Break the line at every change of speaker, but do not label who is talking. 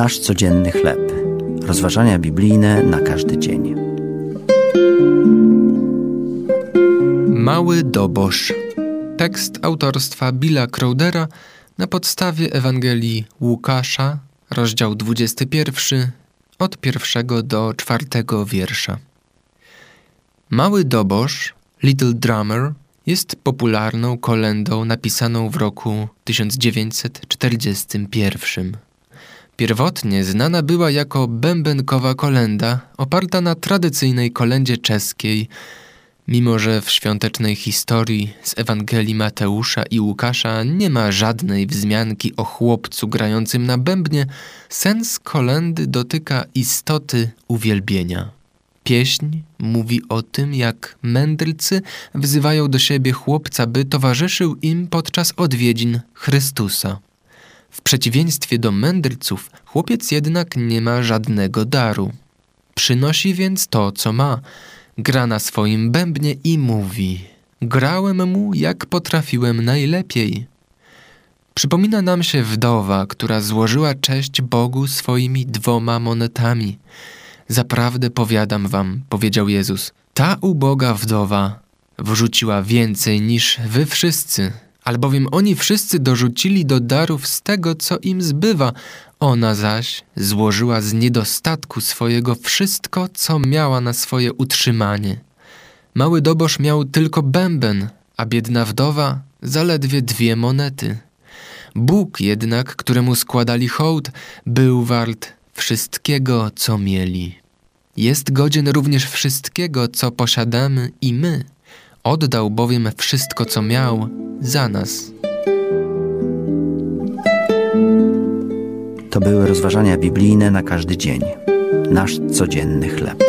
Nasz codzienny chleb. Rozważania biblijne na każdy dzień.
Mały dobosz. Tekst autorstwa Billa Crowdera na podstawie Ewangelii Łukasza, rozdział 21, od pierwszego do czwartego wiersza. Mały dobosz, Little Drummer, jest popularną kolendą napisaną w roku 1941. Pierwotnie znana była jako bębenkowa kolenda, oparta na tradycyjnej kolendzie czeskiej, mimo że w świątecznej historii z Ewangelii Mateusza i Łukasza nie ma żadnej wzmianki o chłopcu grającym na bębnie, sens kolendy dotyka istoty uwielbienia. Pieśń mówi o tym, jak mędrcy wzywają do siebie chłopca, by towarzyszył im podczas odwiedzin Chrystusa. W przeciwieństwie do mędrców, chłopiec jednak nie ma żadnego daru. Przynosi więc to, co ma. Gra na swoim bębnie i mówi: Grałem mu, jak potrafiłem najlepiej. Przypomina nam się wdowa, która złożyła cześć Bogu swoimi dwoma monetami. Zaprawdę powiadam wam, powiedział Jezus, ta uboga wdowa wrzuciła więcej niż wy wszyscy, albowiem oni wszyscy dorzucili do darów z tego, co im zbywa, ona zaś złożyła z niedostatku swojego wszystko, co miała na swoje utrzymanie. Mały dobosz miał tylko bęben, a biedna wdowa zaledwie dwie monety. Bóg jednak, któremu składali hołd, był wart wszystkiego, co mieli. Jest godzien również wszystkiego, co posiadamy i my. Oddał bowiem wszystko, co miał, za nas.
To były rozważania biblijne na każdy dzień. Nasz codzienny chleb.